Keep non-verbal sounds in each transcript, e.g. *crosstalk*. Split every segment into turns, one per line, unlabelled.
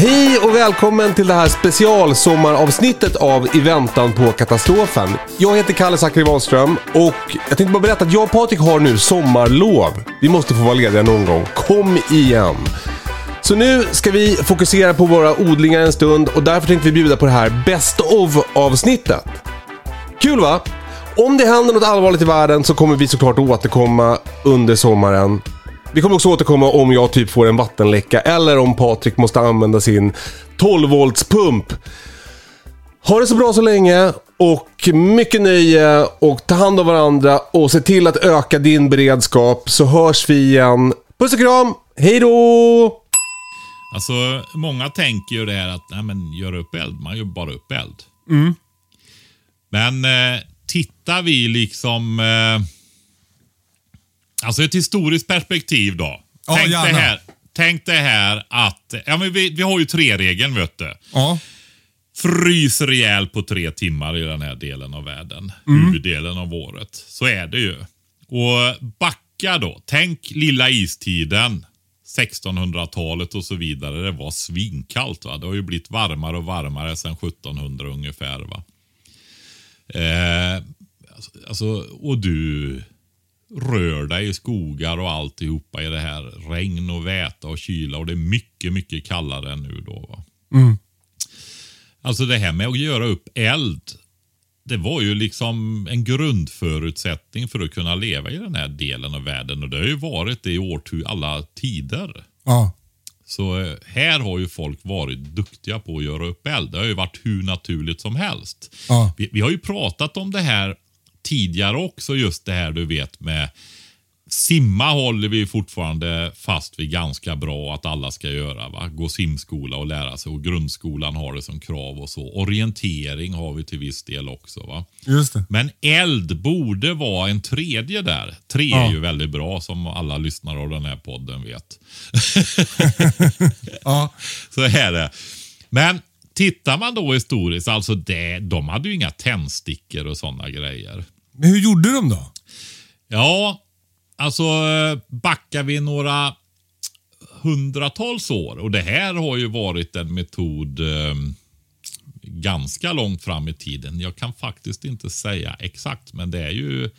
Hej och välkommen till det här specialsommaravsnittet av I väntan på katastrofen. Jag heter Kalle Zackari Wahlström och jag tänkte bara berätta att jag och Patrik har nu sommarlov. Vi måste få vara lediga någon gång. Kom igen! Så nu ska vi fokusera på våra odlingar en stund och därför tänkte vi bjuda på det här Best of avsnittet. Kul va? Om det händer något allvarligt i världen så kommer vi såklart återkomma under sommaren. Vi kommer också återkomma om jag typ får en vattenläcka eller om Patrik måste använda sin 12 volts pump. Ha det så bra så länge och mycket nöje och ta hand om varandra och se till att öka din beredskap så hörs vi igen. Puss och kram, hej då!
Alltså, många tänker ju det här att nej, men gör upp eld. Man gör bara upp eld. Men eh, tittar vi liksom... Eh, alltså ett historiskt perspektiv då.
Ja,
tänk, det
gärna.
här, tänk det här att... Ja, men vi, vi har ju tre regeln vet du.
Ja.
Fryser ihjäl på tre timmar i den här delen av världen.
Mm.
Huvuddelen av året. Så är det ju. Och backa då. Tänk lilla istiden. 1600-talet och så vidare. Det var svinkallt. Va? Det har ju blivit varmare och varmare sedan 1700 ungefär. Va? Eh, alltså, alltså, och du rör dig i skogar och alltihopa i det här. Regn och väta och kyla och det är mycket, mycket kallare än nu då. Va? Alltså det här med att göra upp eld. Det var ju liksom en grundförutsättning för att kunna leva i den här delen av världen. Och det har ju varit det i årtu alla tider.
Ja.
Så eh, här har ju folk varit duktiga på att göra upp eld. Det har ju varit hur naturligt som helst.
Ja.
Vi, vi har ju pratat om det här tidigare också, just det här du vet med Simma håller vi fortfarande fast vid ganska bra att alla ska göra. Va? Gå simskola och lära sig. Och grundskolan har det som krav och så. Orientering har vi till viss del också. va.
Just det.
Men eld borde vara en tredje där. Tre
Ja.
är ju väldigt bra som alla lyssnare av den här podden vet. *laughs*
Ja. *laughs*
Så är det. Men tittar man då historiskt, alltså det, de hade ju inga tändstickor och sådana grejer.
Men hur gjorde de då?
Ja, alltså backar vi några hundratals år och det här har ju varit en metod eh, ganska långt fram i tiden. Jag kan faktiskt inte säga exakt, men det är ju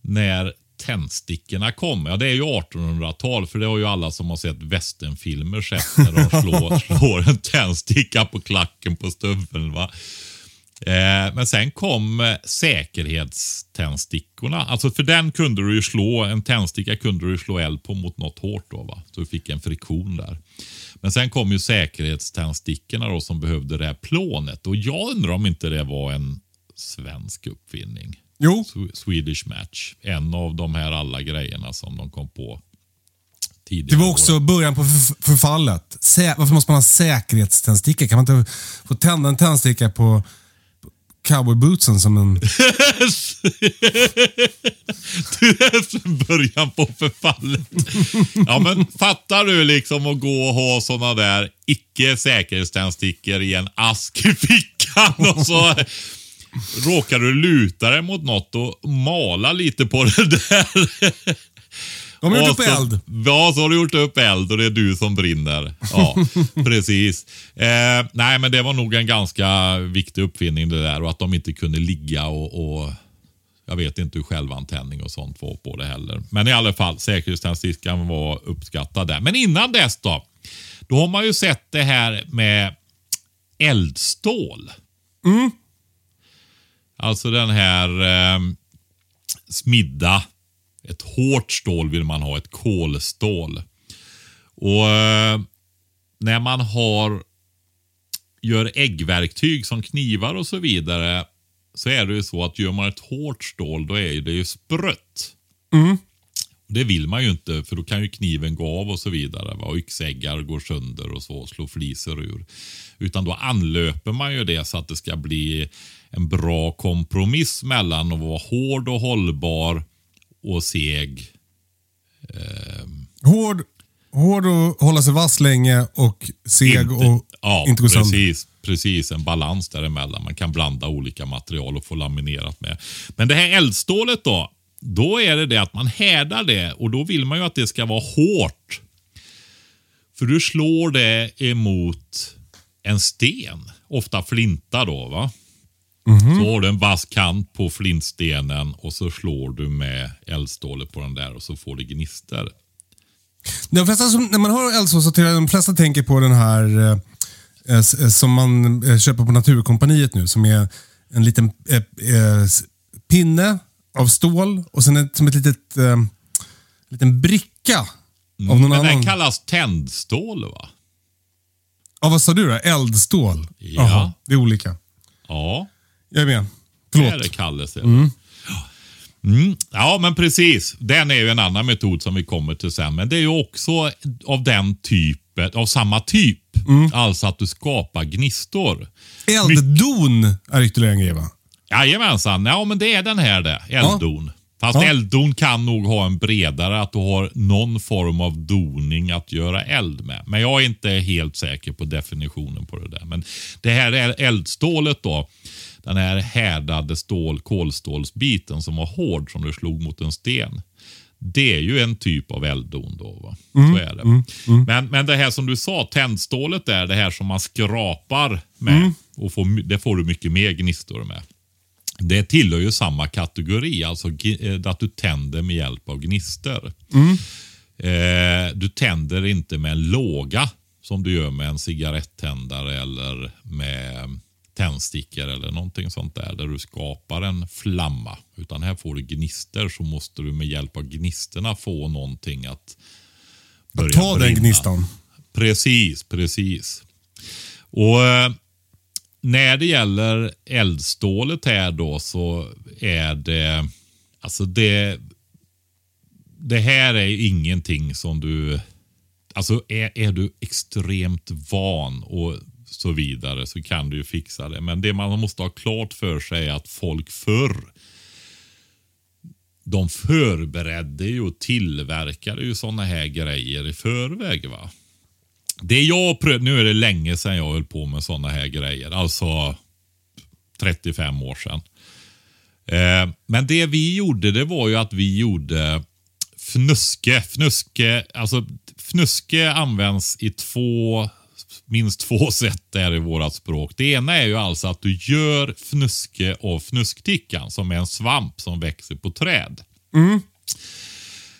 när tändstickorna kom. Ja, det är ju 1800-tal, för det har ju alla som har sett västernfilmer sett när de slår, *laughs* slår en tändsticka på klacken på stöveln. Va? Eh, men sen kom eh, säkerhetständstickorna. Alltså för den kunde du ju slå, en tändsticka kunde du ju slå eld på mot något hårt då va. Så du fick en friktion där. Men sen kom ju säkerhetständstickorna då som behövde det här plånet. Och jag undrar om inte det var en svensk uppfinning.
Jo.
Sw- Swedish Match. En av de här alla grejerna som de kom på
Det
tidigare.
var
år.
också början på förf- förfallet. Sä varför måste man ha säkerhetständsticka? Kan man inte få tända en tändsticka på cowboybootsen som en... *laughs*
Du är början på förfallet. Ja, men fattar du liksom att gå och ha såna där icke säkerhetständstickor i en ask i fickan och så råkar du luta dig mot något och mala lite på det där.
De har gjort upp eld.
Ja, så har du gjort upp eld och det är du som brinner. Ja, *laughs* precis. Eh, nej, men det var nog en ganska viktig uppfinning det där och att de inte kunde ligga och, och Jag vet inte hur självantändning och sånt var på det heller. Men i alla fall, säkerhetständstickan var uppskattad där. Men innan dess då? Då har man ju sett det här med eldstål. Alltså den här eh, smidda. Ett hårt stål vill man ha, ett kolstål. Och eh, när man har gör äggverktyg som knivar och så vidare så är det ju så att gör man ett hårt stål då är det ju sprött. Det vill man ju inte för då kan ju kniven gå av och så vidare. Va? Och yxäggar går sönder och så slår fliser ur. Utan då anlöper man ju det så att det ska bli en bra kompromiss mellan att vara hård och hållbar och seg.
Hård, hård och hålla sig vass länge och seg och
ja,
inte gå sönder.
precis, precis. En balans däremellan. Man kan blanda olika material och få laminerat med. Men det här eldstålet då. Då är det det att man härdar det och då vill man ju att det ska vara hårt. För du slår det emot en sten. Ofta flinta då va. Så har du en vass kant på flintstenen och så slår du med eldstålet på den där och så får du gnistor.
De flesta som, när man hör eldsås så de flesta tänker på den här eh, eh, som man eh, köper på Naturkompaniet nu. Som är en liten eh, eh, pinne av stål och sen ett, som ett litet eh, liten bricka av någon
Mm, Men
annan.
den kallas tändstål va?
Ja, vad sa du då? Eldstål?
Ja.
Jaha, det är olika.
Ja.
Jag är med.
Det är
Förlåt.
det Kalle säger. Mm. Ja, men precis. Den är ju en annan metod som vi kommer till sen. Men det är ju också av den typen, av samma typ. Alltså att du skapar gnistor.
Elddon är ytterligare en grej va?
Jajamensan, ja men det är den här det. Elddon. Fast
Ja.
elddon kan nog ha en bredare, att du har någon form av doning att göra eld med. Men jag är inte helt säker på definitionen på det där. Men det här är eldstålet då. Den här härdade stål, kolstålsbiten som var hård som du slog mot en sten. Det är ju en typ av elddon då. Va? Så är det. Men, men det här som du sa, tändstålet är det här som man skrapar med. Och får, det får du mycket mer gnistor med. Det tillhör ju samma kategori, alltså eh, att du tänder med hjälp av gnistor. Eh, du tänder inte med en låga som du gör med en cigarettändare eller med tändstickor eller någonting sånt där, där du skapar en flamma. Utan här får du gnistor så måste du med hjälp av gnistorna få någonting att börja
Ta den
brinna.
gnistan.
Precis, precis. Och eh, när det gäller eldstålet här då så är det, alltså det, det här är ingenting som du, alltså är, är du extremt van och så vidare så kan du ju fixa det. Men det man måste ha klart för sig är att folk förr de förberedde ju och tillverkade ju sådana här grejer i förväg. va. Det jag prövade. nu är det länge sedan jag höll på med sådana här grejer. Alltså 35 år sedan. Eh, men det vi gjorde, det var ju att vi gjorde fnuske. Fnuske, alltså fnuske används i två, minst två *laughs* sätt där i vårat språk. Det ena är ju alltså att du gör fnuske av fnusktickan som är en svamp som växer på träd.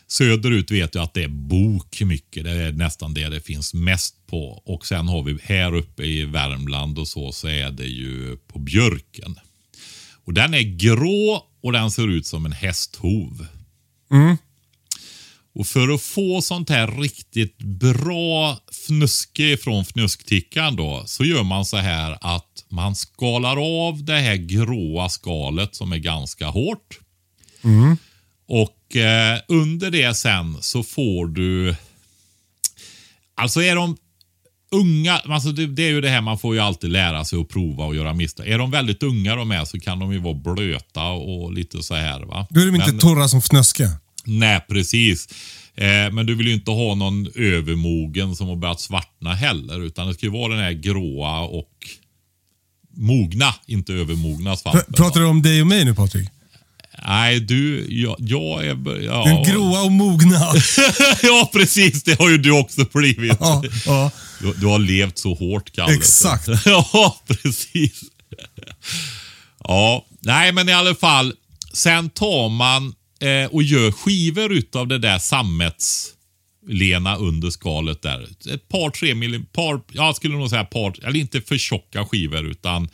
Söderut vet jag att det är bok mycket. Det är nästan det det finns mest på. Och sen har vi här uppe i Värmland och så, så är det ju på björken. Och den är grå och den ser ut som en hästhov. Och för att få sånt här riktigt bra fnuske från fnusktickan då, så gör man så här att man skalar av det här gråa skalet som är ganska hårt. Och eh, under det sen så får du... Alltså är de unga, alltså det, det är ju det här man får ju alltid lära sig att prova och göra misstag. Är de väldigt unga de är så kan de ju vara blöta och lite så här va.
Då är de inte
Men-
torra som fnöske.
Nej, precis. Eh, men du vill ju inte ha någon övermogen som har börjat svartna heller. Utan det ska ju vara den här gråa och mogna, inte övermogna svampen.
Pr- Pratar du om dig och mig nu Patrik?
Nej, du, jag, jag är... Ja.
Den gråa och mogna. *laughs*
ja, precis. Det har ju du också blivit.
ja, ja.
Du, du har levt så hårt, Kalle.
Exakt. *laughs*
ja, precis. ja, nej men i alla fall. sen tar man eh, och gör skivor utav det där sammetslena under skalet där. Ett par, tre millimeter, jag skulle nog säga par, eller inte för tjocka skivor utan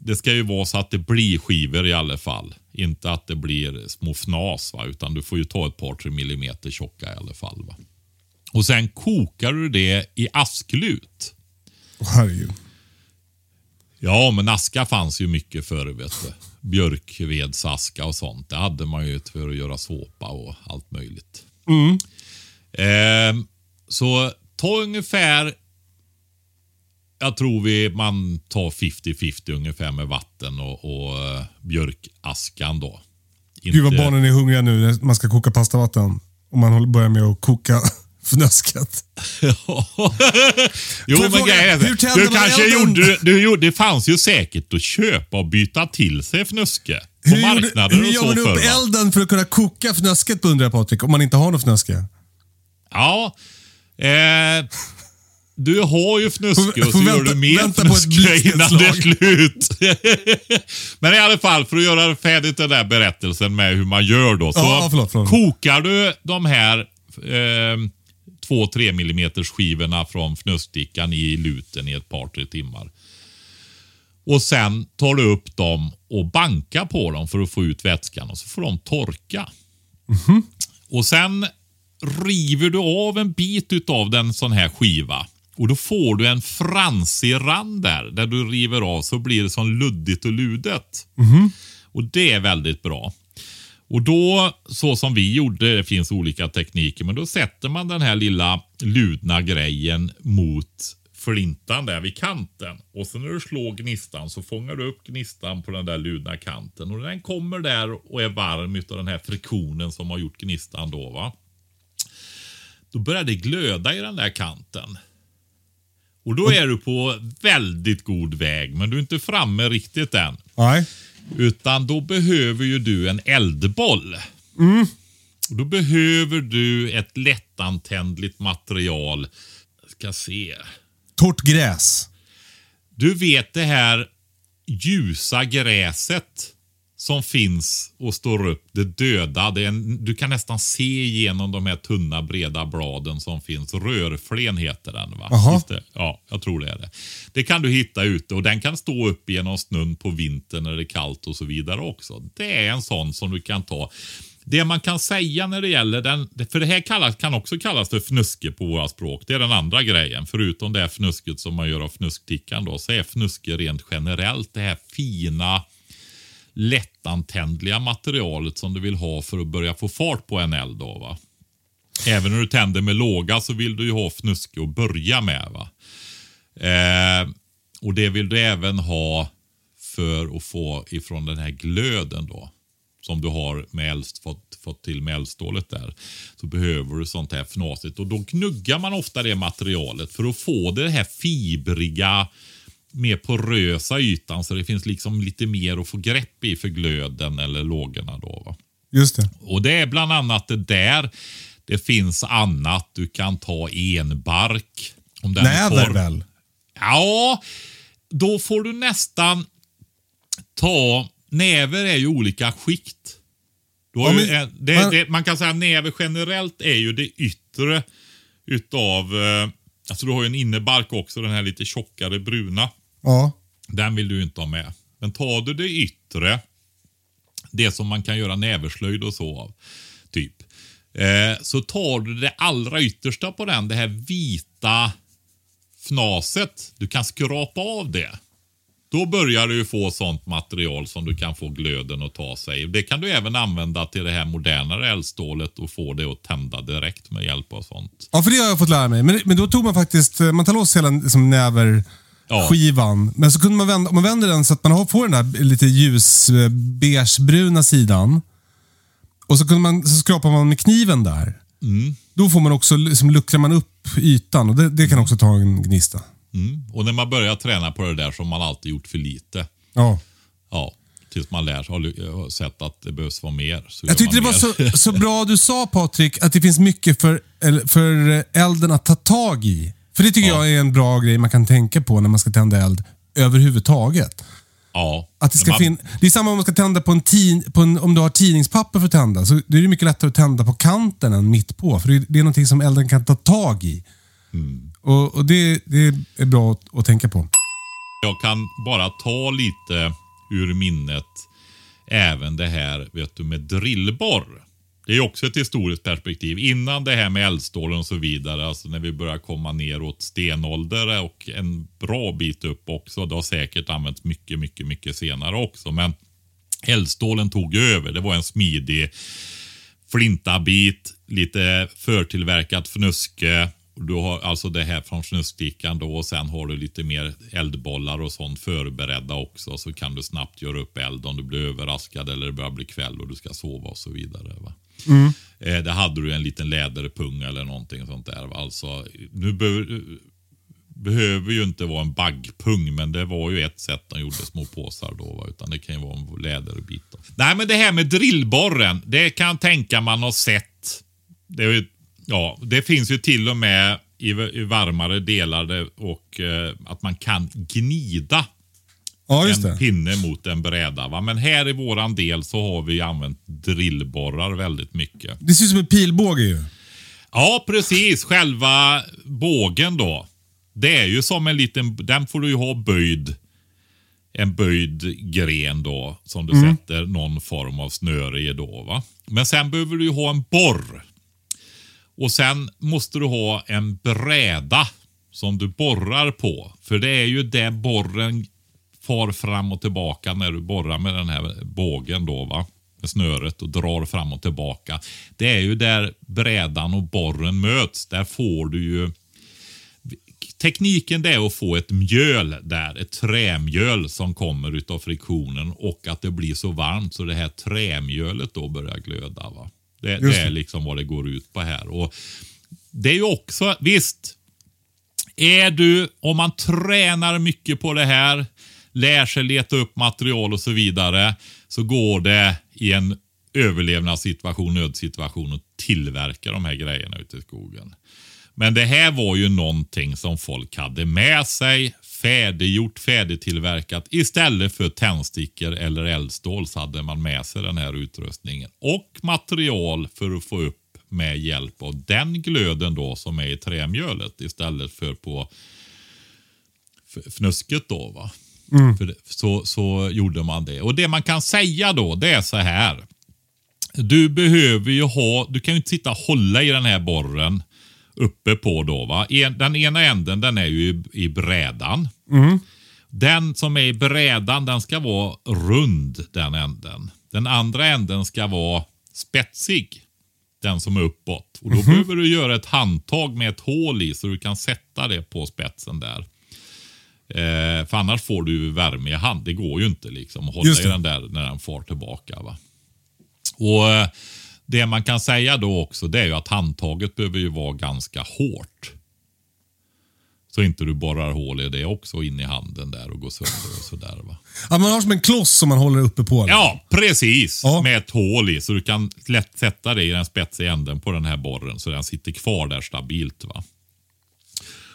det ska ju vara så att det blir skivor i alla fall. Inte att det blir små fnas, va? utan du får ju ta ett par, tre millimeter tjocka i alla fall. Va? Och sen kokar du det i asklut.
Herregud.
Ja, men aska fanns ju mycket förr, vet du. Björkvedsaska och sånt. Det hade man ju för att göra såpa och allt möjligt. Eh, så ta ungefär, jag tror vi man tar 50-50 ungefär med vatten och, och eh, björkaskan då.
Gud vad
Inte-
barnen är hungriga nu när man ska koka pastavatten. Och man börjar med att koka fnöskat. *laughs*
jo, men
fråga,
grejen är
hur
du kanske gjorde, du gjorde, det fanns ju säkert att köpa och byta till sig fnöske. På
Hur, gjorde,
marknader
hur
och
gör
så
man upp
förr. va?
elden för att kunna koka fnösket undrar jag Patrik, om man inte har något fnöske?
Ja. Eh, du har ju fnöske och så
får
gör
vänta-
du mer
vänta
fnöske innan det är slut. *laughs* Men i alla fall, för att göra färdigt den där berättelsen med hur man gör då. Så
Ja, förlåt, förlåt.
kokar du de här eh, 2-3 millimeters skivorna från fnösstickan i luten i ett par, tre timmar. Och sen tar du upp dem och bankar på dem för att få ut vätskan och så får de torka. Och sen river du av en bit utav den sån här skiva. Och då får du en fransig rand där, där du river av så blir det som luddigt och ludet. Och det är väldigt bra. Och då, så som vi gjorde, det finns olika tekniker, men då sätter man den här lilla ludna grejen mot flintan där vid kanten. Och sen när du slår gnistan så fångar du upp gnistan på den där ludna kanten. Och den kommer där och är varm utav den här friktionen som har gjort gnistan då va. Då börjar det glöda i den där kanten. Och då är du på väldigt god väg, men du är inte framme riktigt än.
Nej.
Utan då behöver ju du en eldboll. Och då behöver du ett lättantändligt material. Jag ska se.
Torrt gräs.
Du vet det här ljusa gräset som finns och står upp, det döda. Det en, du kan nästan se igenom de här tunna breda bladen som finns. Rörflen heter den va? Det? Ja, jag tror det är det. Det kan du hitta ute och den kan stå upp genom snön på vintern när det är kallt och så vidare också. Det är en sån som du kan ta. Det man kan säga när det gäller den, för det här kallas, kan också kallas för fnuske på våra språk. Det är den andra grejen. Förutom det här fnusket som man gör av fnusktickan då, så är fnuske rent generellt det här fina lättantändliga materialet som du vill ha för att börja få fart på en eld. Då, va? Även när du tänder med låga så vill du ju ha fnuske att börja med. Va? Eh, och det vill du även ha för att få ifrån den här glöden då. Som du har med eld, fått, fått till med eldstålet där. Så behöver du sånt här fnasigt. Och då gnuggar man ofta det materialet för att få det här fibriga, mer porösa ytan. Så det finns liksom lite mer att få grepp i för glöden eller lågorna då. Va?
Just det.
Och det är bland annat det där. Det finns annat. Du kan ta enbark. Om den torr.
väl?
Ja, då får du nästan ta... Näver är ju olika skikt.
Ja,
ju
men-
en, det,
men-
det, man kan säga att näver generellt är ju det yttre utav... Eh, alltså du har ju en innebark också, den här lite tjockare bruna.
Ja.
Den vill du inte ha med. Men tar du det yttre, det som man kan göra näverslöjd och så av, typ. Eh, så tar du det allra yttersta på den, det här vita fnaset. Du kan skrapa av det. Då börjar du få sånt material som du kan få glöden att ta sig. Det kan du även använda till det här modernare eldstålet och få det att tända direkt med hjälp av sånt.
Ja, för det har jag fått lära mig. Men, men då tog man faktiskt, eh, man tar loss hela liksom, näverskivan. Men så kunde man vända, om man vänder den så att man får den där lite ljus eh, sidan. Och så, kunde man, så skrapar man med kniven där. Då får man också, liksom, luckrar man upp ytan och det, det kan också ta en gnista.
Mm. Och när man börjar träna på det där så har man alltid gjort för lite.
Ja.
Ja, tills man lär sig har, har sett att det behövs vara mer.
Jag tyckte det
man
var
mer.
så, så *laughs* bra du sa Patrik, att det finns mycket för, för elden att ta tag i. För det tycker jag är en bra grej man kan tänka på när man ska tända eld överhuvudtaget.
Ja.
Att det, ska
Man-
det är samma om man ska tända på en, tin- på en om du har tidningspapper för att tända. Så det är mycket lättare att tända på kanten än mitt på. För det är, det är någonting som elden kan ta tag i.
Mm.
Och, och det, det är bra att, att tänka på.
Jag kan bara ta lite ur minnet även det här vet du, med drillborr. Det är också ett historiskt perspektiv. Innan det här med eldstålen och så vidare, alltså när vi börjar komma neråt stenålder och en bra bit upp också. Det har säkert använts mycket, mycket, mycket senare också. Men eldstålen tog över. Det var en smidig flintabit, lite förtillverkat fnuske. Du har alltså det här från snuskstickan då och sen har du lite mer eldbollar och sånt förberedda också. Så kan du snabbt göra upp eld om du blir överraskad eller det börjar bli kväll och du ska sova och så vidare. Va? Mm. Eh, där hade du en liten läderpung eller någonting sånt där. Alltså, nu behöver, behöver ju inte vara en baggpung, men det var ju ett sätt de gjorde små påsar då. Va? Utan det kan ju vara en läderbit. Då. Nej, men det här med drillborren, det kan jag tänka man har sett. Det, är ju, ja, det finns ju till och med i, i varmare delar och eh, att man kan gnida
Ja,
en
det.
pinne mot en bräda. Va? Men här i våran del så har vi använt drillborrar väldigt mycket.
Det ser ut som en pilbåge ju.
Ja, precis. Själva bågen då. Det är ju som en liten, den får du ju ha böjd. En böjd gren då som du sätter någon form av snöre i då. Va? Men sen behöver du ju ha en borr. Och sen måste du ha en bräda som du borrar på. För det är ju det borren far fram och tillbaka när du borrar med den här bågen då va. Med snöret och drar fram och tillbaka. Det är ju där brädan och borren möts. Där får du ju Tekniken det är att få ett mjöl där, ett trämjöl som kommer utav friktionen och att det blir så varmt så det här trämjölet då börjar glöda. Va? Det, det är liksom vad det går ut på här. Och Det är ju också, visst, är du, om man tränar mycket på det här, lär sig leta upp material och så vidare, så går det i en överlevnadssituation, nödsituation att tillverka de här grejerna ute i skogen. Men det här var ju någonting som folk hade med sig, färdiggjort, färdigtillverkat. Istället för tändstickor eller eldstål så hade man med sig den här utrustningen. Och material för att få upp med hjälp av den glöden då som är i trämjölet istället för på fnusket då. va. För det, så, så gjorde man det. Och det man kan säga då, det är så här. Du behöver ju ha, du kan ju inte sitta och hålla i den här borren uppe på då va. En, den ena änden den är ju i, i brädan. Den som är i brädan den ska vara rund den änden. Den andra änden ska vara spetsig. Den som är uppåt. Och då behöver du göra ett handtag med ett hål i så du kan sätta det på spetsen där. För annars får du värme i hand. Det går ju inte liksom att hålla i den där när den far tillbaka. Va? Och eh, Det man kan säga då också det är ju att handtaget behöver ju vara ganska hårt. Så inte du borrar hål i det också in i handen där och går sönder och sådär. Va?
Ja, man har som en kloss som man håller uppe på.
Ja, precis.
Ja.
Med ett hål i så du kan lätt sätta det i den spetsiga änden på den här borren så den sitter kvar där stabilt. va.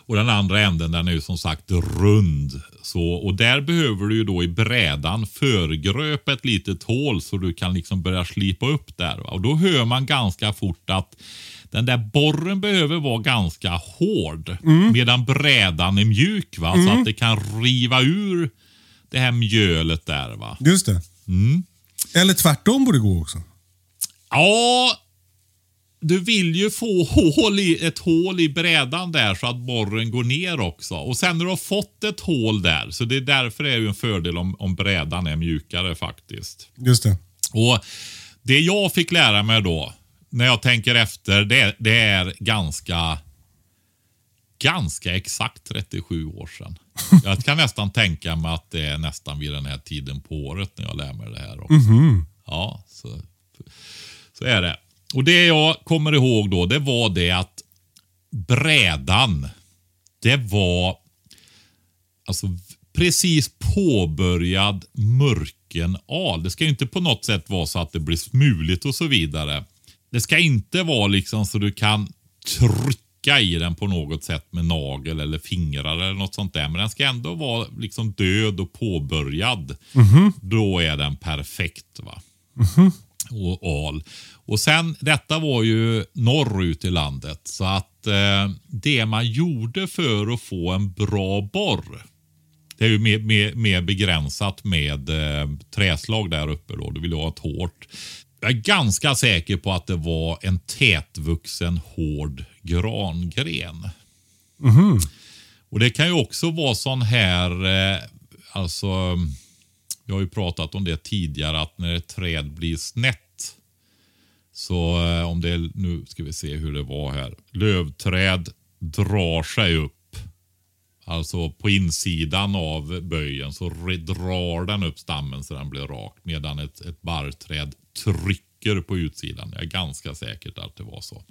Och den andra änden den är ju som sagt rund. Så, och där behöver du ju då i brädan förgröpa ett litet hål så du kan liksom börja slipa upp där. Och då hör man ganska fort att den där borren behöver vara ganska hård medan brädan är mjuk. Va? Så att det kan riva ur det här mjölet där. va.
Just det.
Mm.
Eller tvärtom borde gå också.
Ja, du vill ju få hål i, ett hål i brädan där så att borren går ner också. Och sen när du har fått ett hål där, så det är därför det är ju en fördel om, om brädan är mjukare faktiskt.
Just det.
Och Det jag fick lära mig då, när jag tänker efter, det, det är ganska ganska exakt 37 år sedan. *laughs* Jag kan nästan tänka mig att det är nästan vid den här tiden på året när jag lär mig det här också. Ja, så, så är det. Och det jag kommer ihåg då, det var det att brädan, det var alltså precis påbörjad mörkenal. Det ska ju inte på något sätt vara så att det blir smuligt och så vidare. Det ska inte vara liksom så du kan trycka i den på något sätt med nagel eller fingrar eller något sånt där. Men den ska ändå vara liksom död och påbörjad. Då är den perfekt. va. Och al. Och sen, detta var ju norrut i landet. Så att eh, det man gjorde för att få en bra borr. Det är ju mer, mer, mer begränsat med eh, träslag där uppe då. Du vill ha ett hårt. Jag är ganska säker på att det var en tätvuxen hård grangren. Och det kan ju också vara sån här, eh, alltså, vi har ju pratat om det tidigare att när ett träd blir snett så eh, om det är, nu ska vi se hur det var här. Lövträd drar sig upp. Alltså på insidan av böjen så drar den upp stammen så den blir rak. Medan ett, ett barrträd trycker på utsidan. Jag är ganska säker att det var så.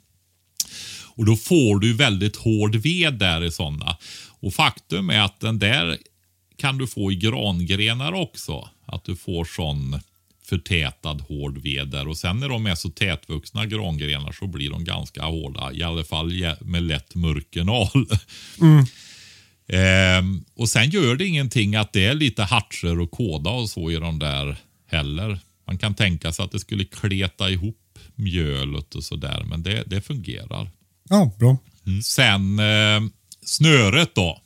Och då får du väldigt hård ved där i sådana. Och faktum är att den där kan du få i grangrenar också. Att du får sån förtätad hård ved där. Och sen när de är så tätvuxna grangrenar så blir de ganska hårda. I alla fall med lätt mörkenal. *laughs* Ehm, och sen gör det ingenting att det är lite hartser och kåda och så i de där heller. Man kan tänka sig att det skulle kleta ihop mjölet och sådär, men det, det fungerar.
Ja, bra.
Mm. Sen eh, snöret då.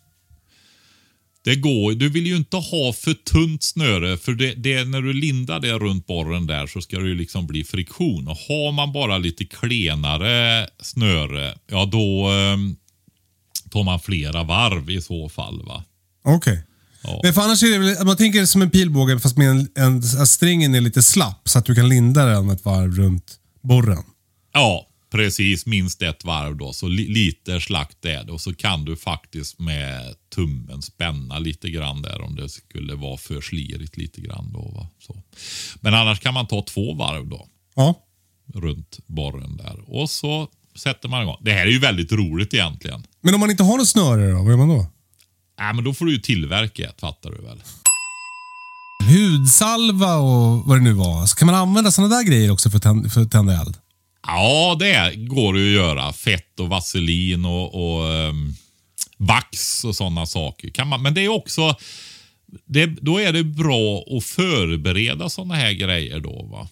Det går, du vill ju inte ha för tunt snöre för det, det, när du lindar det runt borren där så ska det ju liksom bli friktion. Och har man bara lite klenare snöre, ja då eh, tar man flera varv i så fall. va.
Okej.
Ja.
Men för annars är det väl, man tänker det som en pilbåge fast med en, en, strängen är lite slapp så att du kan linda den ett varv runt borren.
Ja, precis. Minst ett varv då. Så li lite slakt är det. Och så kan du faktiskt med tummen spänna lite grann där om det skulle vara för slirigt lite grann. Då, va? Så. Men annars kan man ta två varv då.
Ja.
Runt borren där. Och så sätter man igång. Det här är ju väldigt roligt egentligen.
Men om man inte har något snöre då, vad gör man då?
Äh, men då får du ju tillverka ett, fattar du väl?
Hudsalva och vad det nu var. Så kan man använda sådana där grejer också för att tända, för att tända eld?
Ja, det går det ju att göra. Fett och vaselin och, och um, vax och sådana saker. Kan man, men det är också, det, då är det bra att förbereda sådana här grejer då. va.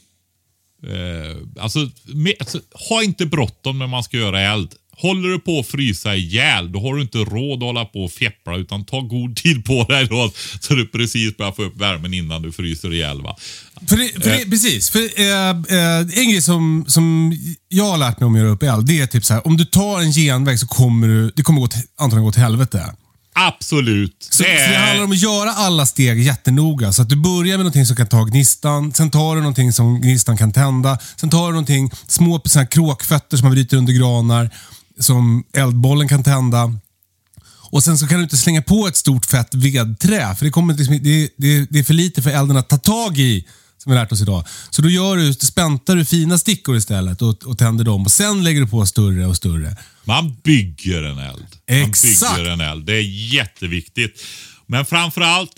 Eh, alltså, med, alltså, ha inte bråttom när man ska göra eld. Håller du på att frysa ihjäl, då har du inte råd att hålla på och fjäppla utan ta god tid på dig då så du precis börjar få upp värmen innan du fryser ihjäl. Va?
För det, för det, precis. För, eh, eh, en grej som, som jag har lärt mig om att göra upp eld, det är typ så här. Om du tar en genväg så kommer du, det kommer gå till, antagligen gå till helvete.
Absolut.
Så det, så det handlar om att göra alla steg jättenoga. Så att du börjar med någonting som kan ta gnistan, sen tar du någonting som gnistan kan tända, sen tar du någonting, små så här kråkfötter som man bryter under granar, som eldbollen kan tända. Och Sen så kan du inte slänga på ett stort fett vedträ, för det, kommer liksom, det, det, det är för lite för elden att ta tag i, som vi lärt oss idag. Så då gör du, späntar du fina stickor istället och, och tänder dem. Och Sen lägger du på större och större.
Man bygger en eld.
Exakt.
Man bygger en eld. Det är jätteviktigt. Men framförallt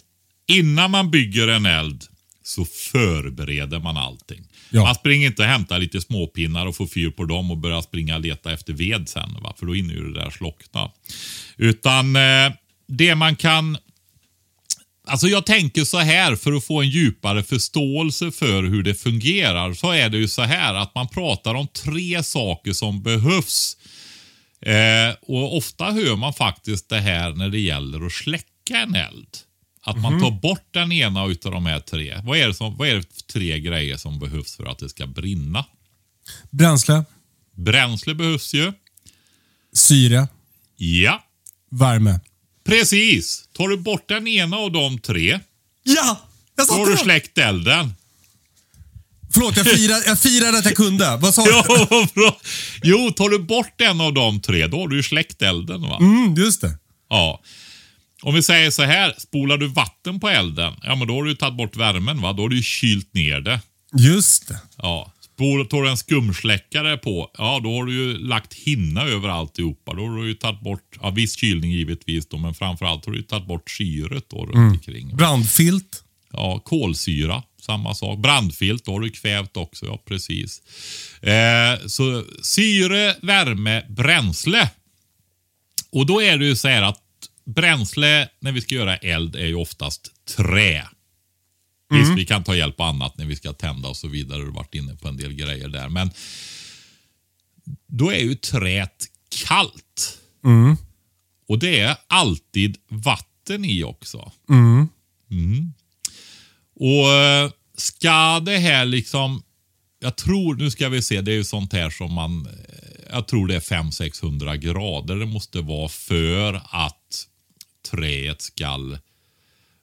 innan man bygger en eld så förbereder man allting.
Ja.
Man springer inte och hämtar lite småpinnar och får fyr på dem och börjar springa och leta efter ved sen. Va? För då hinner ju det där slockna. Utan eh, det man kan Alltså jag tänker så här för att få en djupare förståelse för hur det fungerar. Så är det ju så här att man pratar om tre saker som behövs. Eh, och ofta hör man faktiskt det här när det gäller att släcka en eld. Att man tar bort den ena utav de här tre. Vad är, det som, vad är det för tre grejer som behövs för att det ska brinna?
Bränsle,
Bränsle behövs ju.
syre,
Ja,
värme.
Precis. Tar du bort den ena av de tre,
Ja! Jag
då har
satte
du
den!
släckt elden.
Förlåt, jag firade, jag firade att jag kunde. Vad sa du? *laughs*
Ja, vad bra. Jo, tar du bort en av de tre, då har du ju släckt elden. Va?
Mm, just det.
Ja. Om vi säger så här, spolar du vatten på elden, ja men då har du tagit bort värmen. va? Då har du kylt ner det.
Just det.
Ja. Tar du en skumsläckare på, ja då har du ju lagt hinna över alltihopa. Då har du ju tagit bort, ja viss kylning givetvis då, men framförallt har du ju tagit bort syret då runt omkring.
Brandfilt.
Ja, kolsyra, samma sak. Brandfilt, då har du kvävt också. Ja, precis. Eh, så syre, värme, bränsle. Och då är det ju så här att bränsle när vi ska göra eld är ju oftast trä. Visst, vi kan ta hjälp av annat när vi ska tända och så vidare. Du har varit inne på en del grejer där. Men då är ju träet kallt. Och det är alltid vatten i också. Mm. Och eh, ska det här liksom, jag tror, nu ska vi se, det är ju sånt här som man, eh, jag tror det är 500-600 grader det måste vara för att träet ska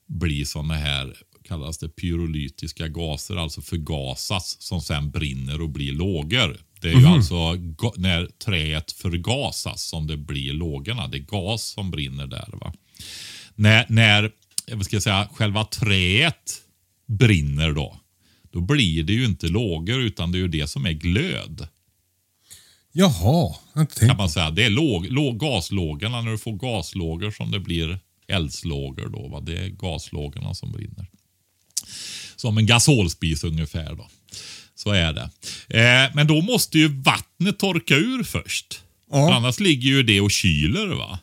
bli såna här, kallas det pyrolytiska gaser, alltså förgasas som sen brinner och blir lågor. Det är ju alltså ga- när träet förgasas som det blir lågorna. Det är gas som brinner där. va. När, när vad ska jag säga, själva träet brinner då, då blir det ju inte lågor utan det är ju det som är glöd.
Jaha, jag har inte tänkt
Kan man säga. Det är låg, låg, gaslågorna, när du får gaslågor som det blir eldslågor då. Va? Det är gaslågorna som brinner. Som en gasolspis ungefär då. Så är det. Eh, men då måste ju vattnet torka ur först.
Ja.
För annars ligger ju det och kyler va.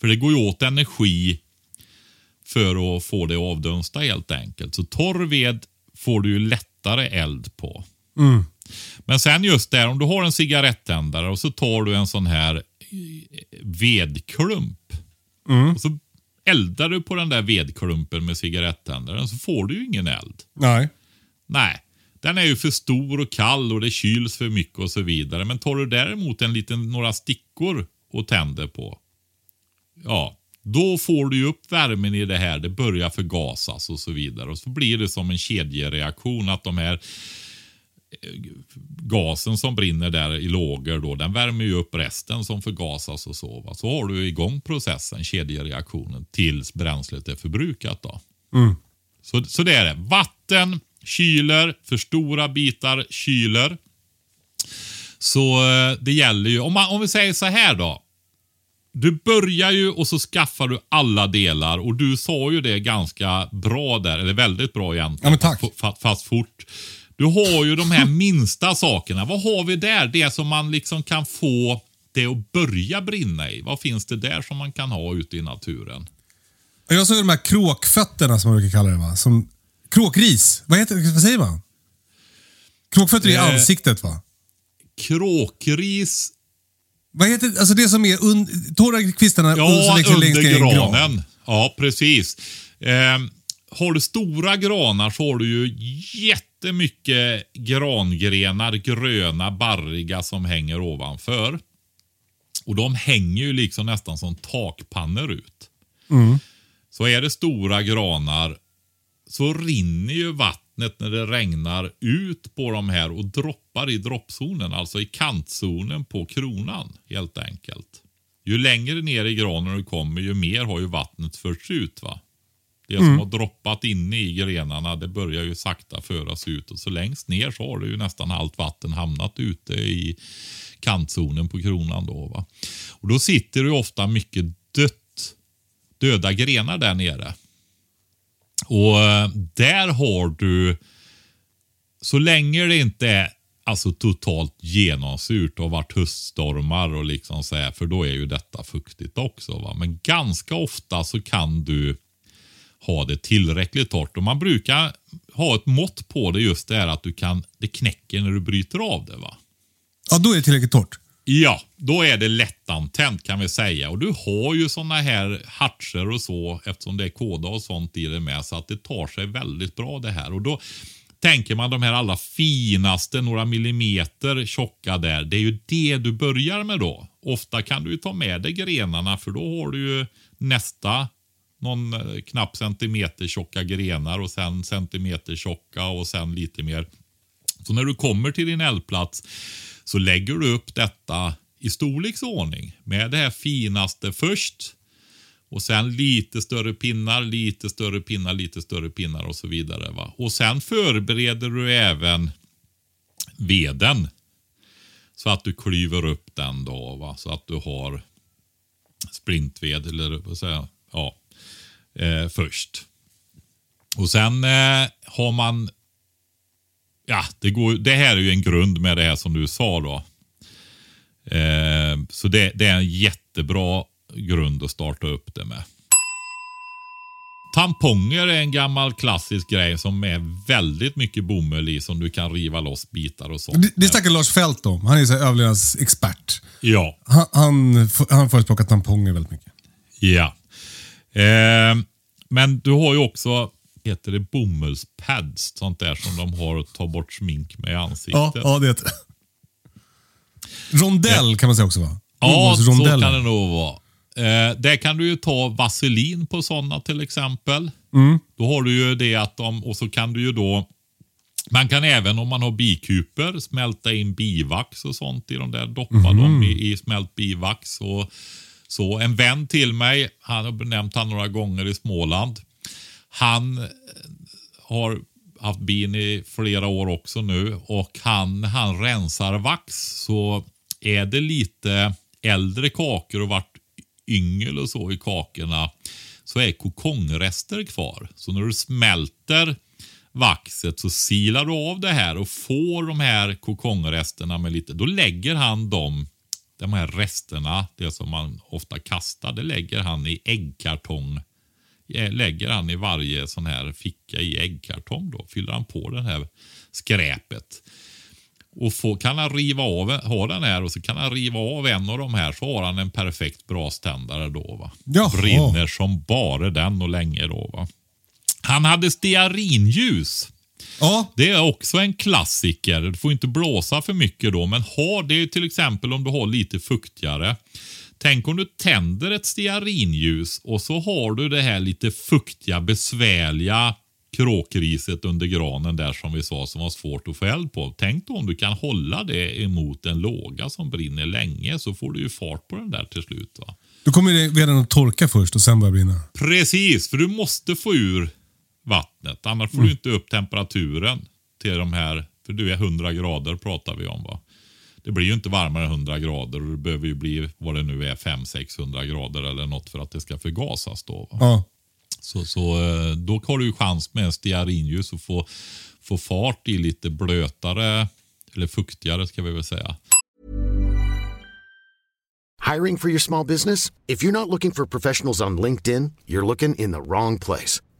För det går ju åt energi för att få det att avdunsta helt enkelt. Så torr ved får du ju lättare eld på. Men sen just där, om du har en cigarettändare och så tar du en sån här eh, vedklump. Och så eldar du på den där vedklumpen med cigarettändaren så får du ju ingen eld.
Nej.
Nej, den är ju för stor och kall och det kyls för mycket och så vidare. Men tar du däremot en liten, några stickor och tänder på. Ja, då får du ju upp värmen i det här. Det börjar förgasas och så vidare. Och så blir det som en kedjereaktion att de här gasen som brinner där i lågor då, den värmer ju upp resten som förgasas och så. Va? Så har du igång processen, kedjereaktionen, tills bränslet är förbrukat. då. Så, så det är det. Vatten kyler, för stora bitar kyler. Så eh, det gäller ju, om, man, om vi säger så här då. Du börjar ju och så skaffar du alla delar och du sa ju det ganska bra där, eller väldigt bra egentligen.
Ja, men tack.
Fast, fast fort. Du har ju de här minsta sakerna. Vad har vi där? Det som man liksom kan få det att börja brinna i. Vad finns det där som man kan ha ute i naturen?
Jag såg de här kråkfötterna som man brukar kalla det va? Som, kråkris. Vad, heter, vad säger man? Kråkfötter i
Eh.
ansiktet va?
Kråkris
Vad heter alltså det som är un, torra kvistarna
Ja, under
ner i en gran?
granen. Ja, precis. Eh, har du stora granar så har du ju jättemycket grangrenar, gröna, barriga som hänger ovanför. Och de hänger ju liksom nästan som takpannor ut. Så är det stora granar så rinner ju vattnet när det regnar ut på de här och droppar i droppzonen, alltså i kantzonen på kronan helt enkelt. Ju längre ner i granen du kommer, ju mer har ju vattnet förts ut. va? Det som har droppat inne i grenarna, det börjar ju sakta föras ut och så längst ner så har det ju nästan allt vatten hamnat ute i kantzonen på kronan. Då, va? Och då sitter det ju ofta mycket dött, döda grenar där nere. Och eh, där har du, så länge det inte är alltså totalt genomsurt och varit höststormar och liksom så här, för då är ju detta fuktigt också. Va? Men ganska ofta så kan du ha det tillräckligt torrt och man brukar ha ett mått på det just det här att du kan, det knäcker när du bryter av det. va.
Ja, då är det tillräckligt torrt.
Ja, då är det lättantänt kan vi säga. Och du har ju såna här hartser och så eftersom det är kåda och sånt i det med så att det tar sig väldigt bra det här. Och då tänker man de här allra finaste, några millimeter tjocka där. Det är ju det du börjar med då. Ofta kan du ju ta med dig grenarna för då har du ju nästa någon eh, knapp centimeter tjocka grenar och sen centimeter tjocka och sen lite mer. Så när du kommer till din eldplats så lägger du upp detta i storleksordning med det här finaste först. Och sen lite större pinnar, lite större pinnar, lite större pinnar och så vidare. Va? Och sen förbereder du även veden. Så att du klyver upp den då. Va? Så att du har sprintved eller vad säger jag? Ja, eh, först. Och sen eh, har man Ja, det, går, det här är ju en grund med det här som du sa då. Eh, så det, det är en jättebra grund att starta upp det med. Tamponger är en gammal klassisk grej som är väldigt mycket bomull i som du kan riva loss bitar och sånt.
Det, det snackar Lars Fält om. Han är här överlevnadsexpert.
Ja,
Han, han, han förespråkar tamponger väldigt mycket.
ja. Eh, men du har ju också, heter det bomullspads, sånt där som de har att ta bort smink med i ansiktet.
Ja, ja det heter. Rondell kan man säga också va?
Ja, så kan det nog vara. Eh, där kan du ju ta vaselin på sådana till exempel. Då har du ju det att de, och så kan du ju då man kan även om man har bikuper smälta in bivax och sånt i de där. Doppa dem i, i smält bivax. Och, så en vän till mig, han har nämnt han några gånger i Småland. Han eh, har haft bin i flera år också nu och han, han rensar vax så är det lite äldre kakor och vart yngel och så i kakorna så är kokongrester kvar. Så när du smälter vaxet så silar du av det här och får de här kokongresterna med lite, då lägger han dem, de här resterna, det som man ofta kastar, det lägger han i äggkartong. Lägger han i varje sån här ficka i äggkartong då, fyller han på det här skräpet. Och få, kan han riva av, ha den här och så kan han riva av en av de här så har han en perfekt braständare då. Va?
Jaha.
Brinner som bara den och länge då. Va? Han hade stearinljus.
Ja,
Det är också en klassiker. Du får inte blåsa för mycket då, men ha det till exempel om du har lite fuktigare. Tänk om du tänder ett stearinljus och så har du det här lite fuktiga, besvärliga kråkriset under granen där som vi sa som var svårt att få eld på. Tänk då om du kan hålla det emot en låga som brinner länge så får du ju fart på den där till slut. va.
då kommer det veden att torka först och sen börja brinna.
Precis, för du måste få ur vattnet. Annars får du inte upp temperaturen till de här, för du är 100 grader pratar vi om va. Det blir ju inte varmare än 100 grader och det behöver ju bli vad det nu är 500-600 grader eller något för att det ska förgasas då. Va?
Ja.
Så, så eh, då har du ju chans med en stearinljus att få, få fart i lite blötare, eller fuktigare ska vi väl säga.
Hiring for your small business? If you're not looking for professionals on LinkedIn, you're looking in the wrong place.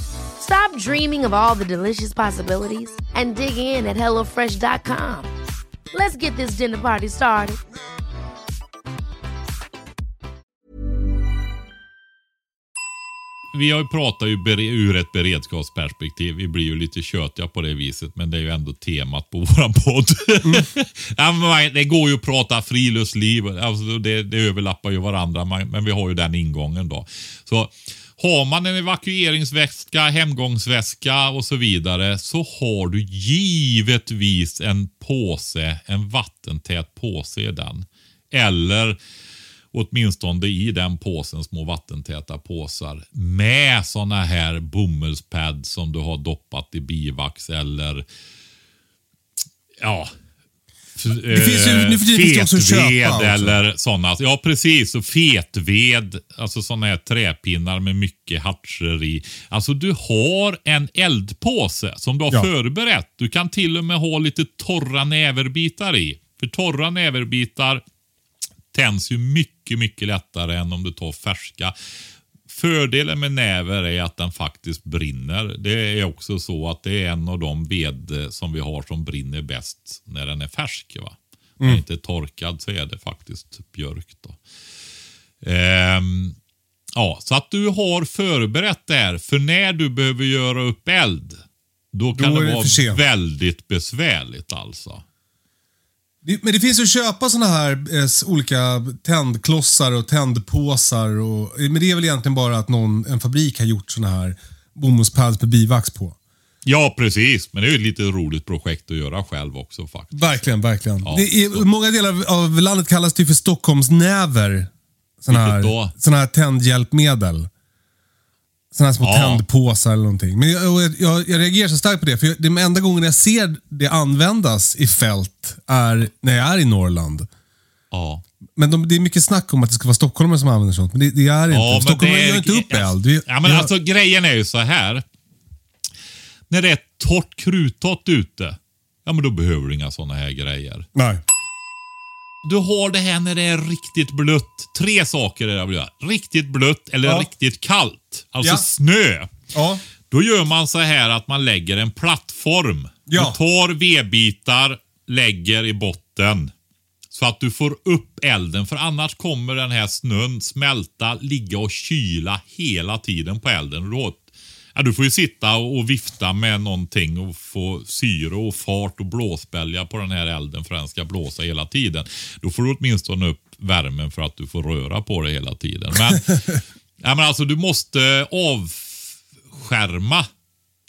Stop dreaming of all the delicious possibilities and dig in at HelloFresh.com. Let's get this dinner party started.
Vi har ju pratat ju ur ett beredskapsperspektiv. Vi blir ju lite tjötiga på det viset, men det är ju ändå temat på *laughs* våran podd. Mm. det går ju att prata friluftsliv, alltså det, det överlappar ju varandra, men vi har ju den ingången då. Så har man en evakueringsväska, hemgångsväska och så vidare så har du givetvis en påse, en vattentät påse i den. Eller åtminstone i den påsen små vattentäta påsar med sådana här bomullspads som du har doppat i bivax eller ja. Det
finns ju- nu för tiden finns det också att köpa också.
eller sådana. Ja, precis. Och fetved, alltså sådana här träpinnar med mycket hartser i. Alltså du har en eldpåse som du har
Ja.
förberett. Du kan till och med ha lite torra näverbitar i. För torra näverbitar tänds ju mycket, mycket lättare än om du tar färska. Fördelen med näver är att den faktiskt brinner. Det är också så att det är en av de ved som vi har som brinner bäst när den är färsk. Va? När den inte är torkad så är det faktiskt björk. Då. Ehm, ja, så att du har förberett där för när du behöver göra upp eld. Då kan
Då
det
det
vara väldigt besvärligt alltså.
Men det finns ju att köpa såna här eh, olika tändklossar och tändpåsar. Och, men det är väl egentligen bara att någon, en fabrik har gjort såna här bomullspads med bivax på.
Ja, precis. Men det är ju ett lite roligt projekt att göra själv också faktiskt.
Verkligen, verkligen.
Ja,
det är, många delar av landet kallas det för Stockholmsnäver. Såna här, såna här tändhjälpmedel. Här små
Ja.
tändpåsar eller någonting. Men jag, jag, jag, jag reagerar så starkt på det, för jag, den enda gången jag ser det användas i fält är när jag är i Norrland.
Ja.
Men de, det är mycket snack om att det ska vara stockholmare som använder sånt, men det, det är inte.
Ja,
Stockholmare gör inte upp eld. Vi-
Ja, men
har-
alltså grejen är ju så här. När det är torrt krutat ute, ja men då behöver du inga sådana här grejer.
Nej.
Du har det här när det är riktigt blött. Tre saker är det jag vill göra. Riktigt blött eller
Ja.
riktigt kallt. Alltså
Ja.
snö.
Ja.
Då gör man så här att man lägger en plattform.
Ja.
Du tar vedbitar, lägger i botten. Så att du får upp elden. För annars kommer den här snön smälta, ligga och kyla hela tiden på elden. Och har, ja, du får ju sitta och vifta med någonting och få syre och fart och blåsbälja på den här elden för den ska blåsa hela tiden. Då får du åtminstone upp värmen för att du får röra på det hela tiden. Men, *laughs* ja, men alltså du måste avskärma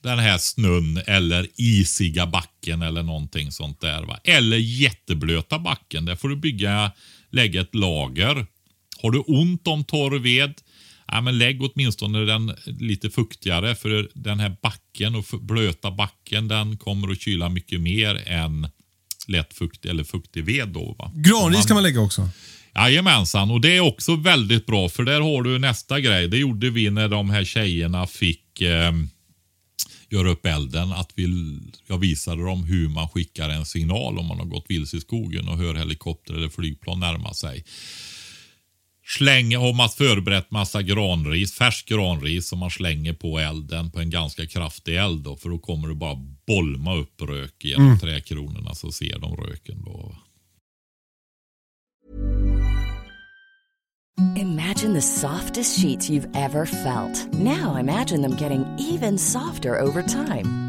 den här snön eller isiga backen eller någonting sånt där. Va? Eller jätteblöta backen. Där får du bygga, lägga ett lager. Har du ont om torr ved, ja, men lägg åtminstone den lite fuktigare. För den här backen och blöta backen den kommer att kyla mycket mer än lätt fuktig eller fuktig ved. Då, va?
Granris kan man lägga också.
Jajamensan, och det är också väldigt bra för där har du nästa grej. Det gjorde vi när de här tjejerna fick eh, göra upp elden. Att vi, jag visade dem hur man skickar en signal om man har gått vilse i skogen och hör helikopter eller flygplan närma sig. Släng, har man förberett massa granris, färsk granris som man slänger på elden på en ganska kraftig eld. Då, för då kommer det bara bolma upp rök genom träkronorna så ser de röken. Då.
Imagine the softest sheets you've ever felt. Now imagine them getting even softer over time.